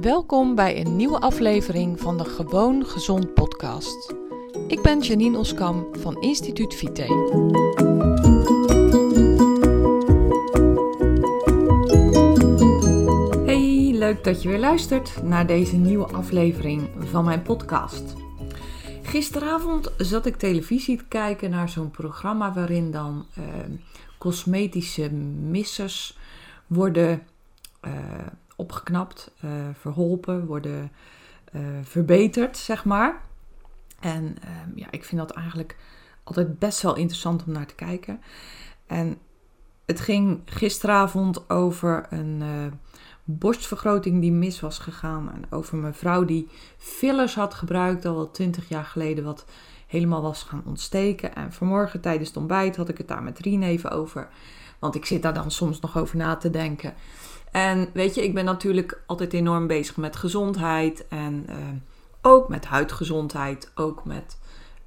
Welkom bij een nieuwe aflevering van de Gewoon Gezond podcast. Ik ben Janine Oskam van Instituut Vite. Hey, leuk dat je weer luistert naar deze nieuwe aflevering van mijn podcast. Gisteravond zat ik televisie te kijken naar zo'n programma waarin dan uh, cosmetische missers worden uh, opgeknapt, uh, verholpen, worden uh, verbeterd, zeg maar. En uh, ja, ik vind dat eigenlijk altijd best wel interessant om naar te kijken. En het ging gisteravond over een borstvergroting die mis was gegaan. En over mijn vrouw die fillers had gebruikt al wel twintig jaar geleden, wat helemaal was gaan ontsteken. En vanmorgen tijdens het ontbijt had ik het daar met Rien even over. Want ik zit daar dan soms nog over na te denken. En weet je, ik ben natuurlijk altijd enorm bezig met gezondheid en uh, ook met huidgezondheid, ook met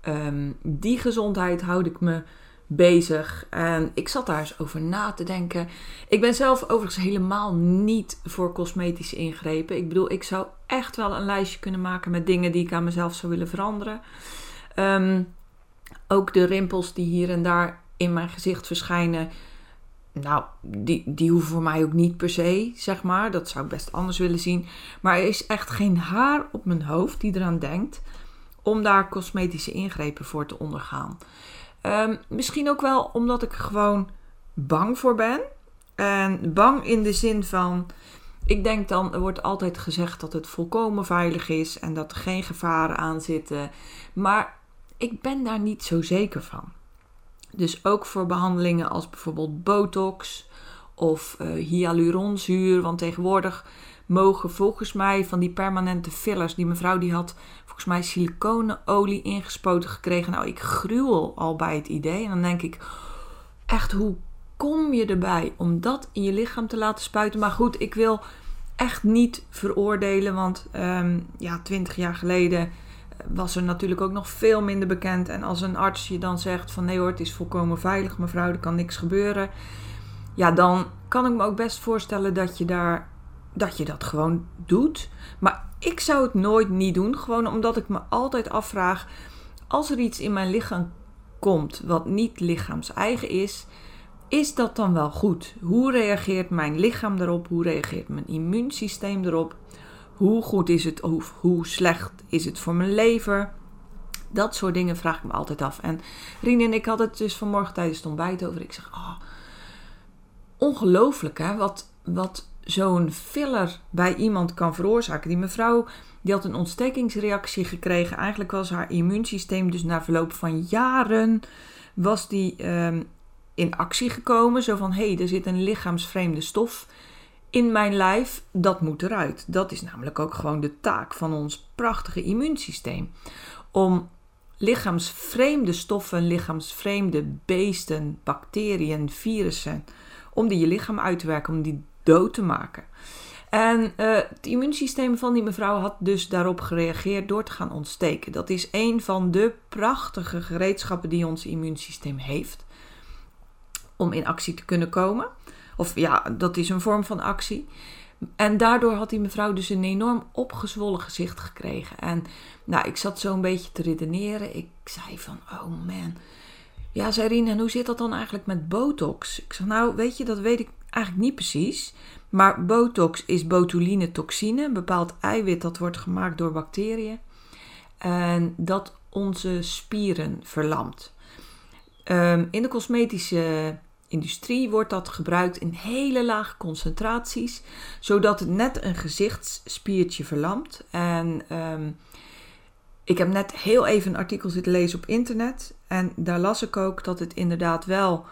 um, die gezondheid houd ik me bezig. En ik zat daar eens over na te denken. Ik ben zelf overigens helemaal niet voor cosmetische ingrepen. Ik bedoel, ik zou echt wel een lijstje kunnen maken met dingen die ik aan mezelf zou willen veranderen. Um, ook de rimpels die hier en daar in mijn gezicht verschijnen nou, die, die hoeven voor mij ook niet per se, zeg maar. Dat zou ik best anders willen zien. Maar er is echt geen haar op mijn hoofd die eraan denkt om daar cosmetische ingrepen voor te ondergaan. Um, misschien ook wel omdat ik gewoon bang voor ben. En bang in de zin van. Ik denk dan, er wordt altijd gezegd dat het volkomen veilig is en dat er geen gevaren aan zitten. Maar ik ben daar niet zo zeker van. Dus ook voor behandelingen als bijvoorbeeld botox of uh, hyaluronzuur. Want tegenwoordig mogen volgens mij van die permanente fillers, die mevrouw die had volgens mij siliconenolie ingespoten gekregen. Nou, ik gruwel al bij het idee. En dan denk ik, echt hoe kom je erbij om dat in je lichaam te laten spuiten? Maar goed, ik wil echt niet veroordelen, want um, ja, twintig jaar geleden was er natuurlijk ook nog veel minder bekend. En als een arts je dan zegt van nee hoor, het is volkomen veilig mevrouw, er kan niks gebeuren. Ja, dan kan ik me ook best voorstellen dat je daar dat je dat gewoon doet. Maar ik zou het nooit niet doen, gewoon omdat ik me altijd afvraag als er iets in mijn lichaam komt wat niet lichaams eigen is, is dat dan wel goed? Hoe reageert mijn lichaam daarop? Hoe reageert mijn immuunsysteem erop? Hoe goed is het of hoe slecht is het voor mijn lever? Dat soort dingen vraag ik me altijd af. En Rien en ik hadden het dus vanmorgen tijdens het ontbijt over. Ik zeg, oh, ongelooflijk hè, wat, wat zo'n filler bij iemand kan veroorzaken. Die mevrouw die had een ontstekingsreactie gekregen. Eigenlijk was haar immuunsysteem dus na verloop van jaren was die um, in actie gekomen. Zo van, hé, hey, er zit een lichaamsvreemde stof in mijn lijf, dat moet eruit. Dat is namelijk ook gewoon de taak van ons prachtige immuunsysteem. Om lichaamsvreemde stoffen, lichaamsvreemde beesten, bacteriën, virussen, om die je lichaam uit te werken, om die dood te maken. En uh, het immuunsysteem van die mevrouw had dus daarop gereageerd door te gaan ontsteken. Dat is een van de prachtige gereedschappen die ons immuunsysteem heeft om in actie te kunnen komen. Of ja, dat is een vorm van actie. En daardoor had die mevrouw dus een enorm opgezwollen gezicht gekregen. En nou, ik zat zo een beetje te redeneren. Ik zei van, oh man. Ja, zei Rien, en hoe zit dat dan eigenlijk met botox? Ik zeg, nou, weet je, dat weet ik eigenlijk niet precies. Maar botox is botulinetoxine, een bepaald eiwit dat wordt gemaakt door bacteriën. En dat onze spieren verlamt. Um, in de cosmetische industrie wordt dat gebruikt in hele lage concentraties, zodat het net een gezichtsspiertje verlamt. En um, ik heb net heel even een artikel zitten lezen op internet en daar las ik ook dat het inderdaad wel,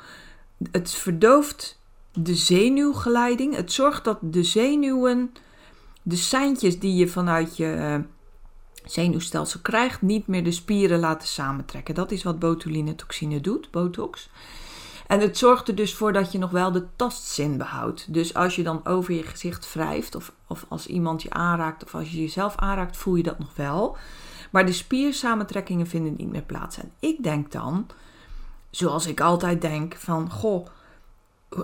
het verdooft de zenuwgeleiding. Het zorgt dat de zenuwen, de seintjes die je vanuit je uh, zenuwstelsel krijgt, niet meer de spieren laten samentrekken. Dat is wat botulinetoxine doet, botox. En het zorgt er dus voor dat je nog wel de tastzin behoudt. Dus als je dan over je gezicht wrijft, of, of als iemand je aanraakt, of als je jezelf aanraakt, voel je dat nog wel. Maar de spiersamentrekkingen vinden niet meer plaats. En ik denk dan, zoals ik altijd denk, van goh,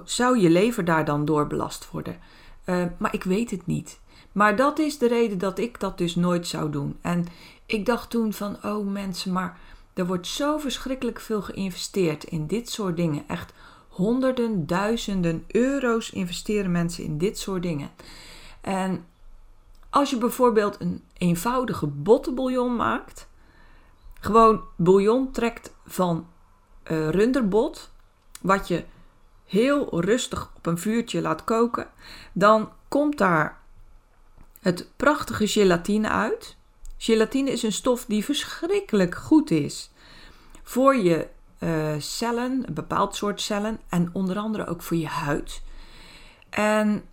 zou je lever daar dan door belast worden? Eh, maar ik weet het niet. Maar dat is de reden dat ik dat dus nooit zou doen. En ik dacht toen van, oh mensen, maar er wordt zo verschrikkelijk veel geïnvesteerd in dit soort dingen. Echt honderden, duizenden euro's investeren mensen in dit soort dingen. En als je bijvoorbeeld een eenvoudige bottenbouillon maakt, gewoon bouillon trekt van uh, runderbot, wat je heel rustig op een vuurtje laat koken, dan komt daar het prachtige gelatine uit. Gelatine is een stof die verschrikkelijk goed is voor je uh, cellen, een bepaald soort cellen en onder andere ook voor je huid. En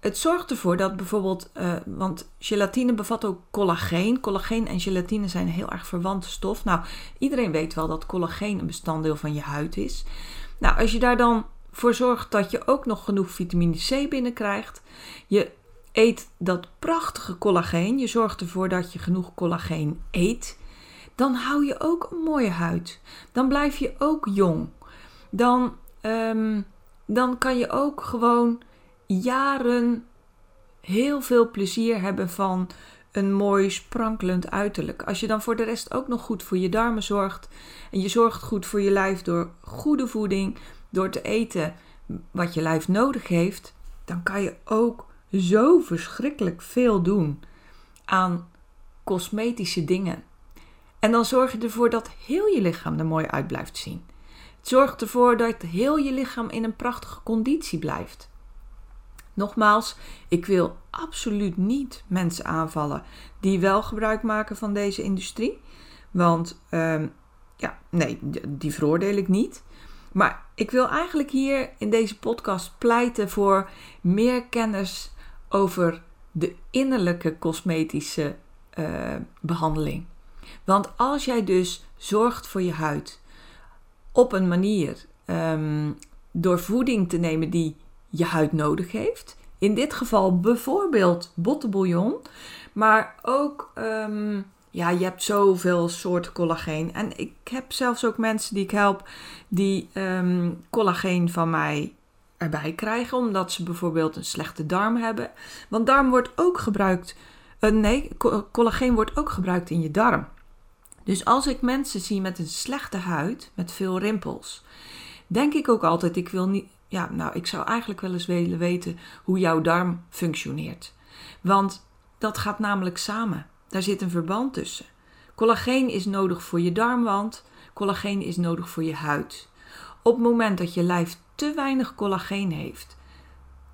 het zorgt ervoor dat bijvoorbeeld, uh, want gelatine bevat ook collageen. Collageen en gelatine zijn heel erg verwante stof. Nou, iedereen weet wel dat collageen een bestanddeel van je huid is. Nou, als je daar dan voor zorgt dat je ook nog genoeg vitamine C binnenkrijgt, je eet dat prachtige collageen, je zorgt ervoor dat je genoeg collageen eet, dan hou je ook een mooie huid. Dan blijf je ook jong. Dan, um, dan kan je ook gewoon jaren heel veel plezier hebben van een mooi sprankelend uiterlijk. Als je dan voor de rest ook nog goed voor je darmen zorgt en je zorgt goed voor je lijf door goede voeding, door te eten wat je lijf nodig heeft, dan kan je ook zo verschrikkelijk veel doen aan cosmetische dingen. En dan zorg je ervoor dat heel je lichaam er mooi uit blijft zien. Het zorgt ervoor dat heel je lichaam in een prachtige conditie blijft. Nogmaals, ik wil absoluut niet mensen aanvallen die wel gebruik maken van deze industrie. Want um, ja, nee, die veroordeel ik niet. Maar ik wil eigenlijk hier in deze podcast pleiten voor meer kennis over de innerlijke cosmetische uh, behandeling. Want als jij dus zorgt voor je huid op een manier um, door voeding te nemen die je huid nodig heeft. In dit geval bijvoorbeeld bottenbouillon, maar ook um, ja, je hebt zoveel soorten collageen. En ik heb zelfs ook mensen die ik help die um, collageen van mij erbij krijgen, omdat ze bijvoorbeeld een slechte darm hebben. Want darm wordt ook gebruikt, uh, nee, collageen wordt ook gebruikt in je darm. Dus als ik mensen zie met een slechte huid, met veel rimpels, denk ik ook altijd: ik wil niet. Ja, nou, ik zou eigenlijk wel eens willen weten hoe jouw darm functioneert. Want dat gaat namelijk samen. Daar zit een verband tussen. Collageen is nodig voor je darmwand, collageen is nodig voor je huid. Op het moment dat je lijf te weinig collageen heeft,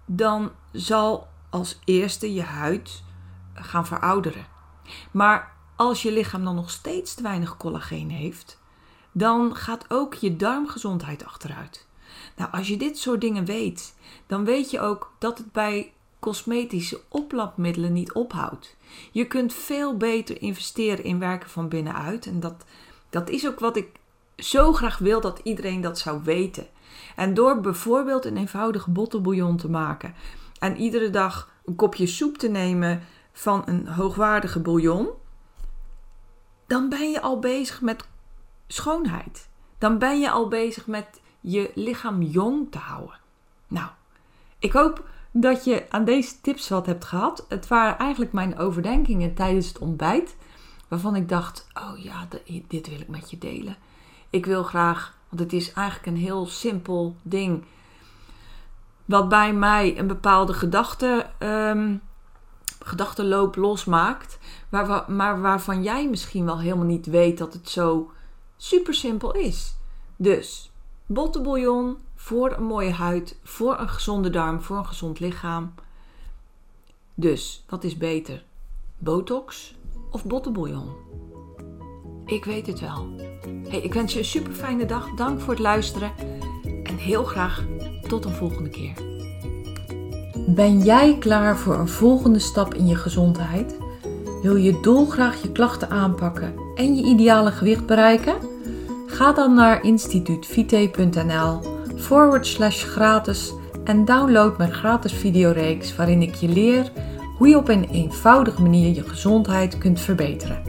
dan zal als eerste je huid gaan verouderen. Maar als je lichaam dan nog steeds te weinig collageen heeft, dan gaat ook je darmgezondheid achteruit. Nou, als je dit soort dingen weet, dan weet je ook dat het bij cosmetische oplapmiddelen niet ophoudt. Je kunt veel beter investeren in werken van binnenuit. En dat, dat is ook wat ik zo graag wil dat iedereen dat zou weten. En door bijvoorbeeld een eenvoudige bottelbouillon te maken en iedere dag een kopje soep te nemen van een hoogwaardige bouillon, dan ben je al bezig met schoonheid. Dan ben je al bezig met je lichaam jong te houden. Nou, ik hoop dat je aan deze tips wat hebt gehad. Het waren eigenlijk mijn overdenkingen tijdens het ontbijt. Waarvan ik dacht: oh ja, dit wil ik met je delen. Ik wil graag, want het is eigenlijk een heel simpel ding. Wat bij mij een bepaalde gedachte, um, gedachtenloop losmaakt. Maar waarvan jij misschien wel helemaal niet weet dat het zo super simpel is. Dus bottenbouillon voor een mooie huid, voor een gezonde darm, voor een gezond lichaam. Dus wat is beter? Botox of bottenbouillon? Ik weet het wel. Hey, ik wens je een super fijne dag. Dank voor het luisteren. En heel graag tot een volgende keer. Ben jij klaar voor een volgende stap in je gezondheid? Wil je dolgraag je klachten aanpakken en je ideale gewicht bereiken? Ga dan naar instituutvite.nl forward slash gratis en download mijn gratis videoreeks waarin ik je leer hoe je op een eenvoudige manier je gezondheid kunt verbeteren.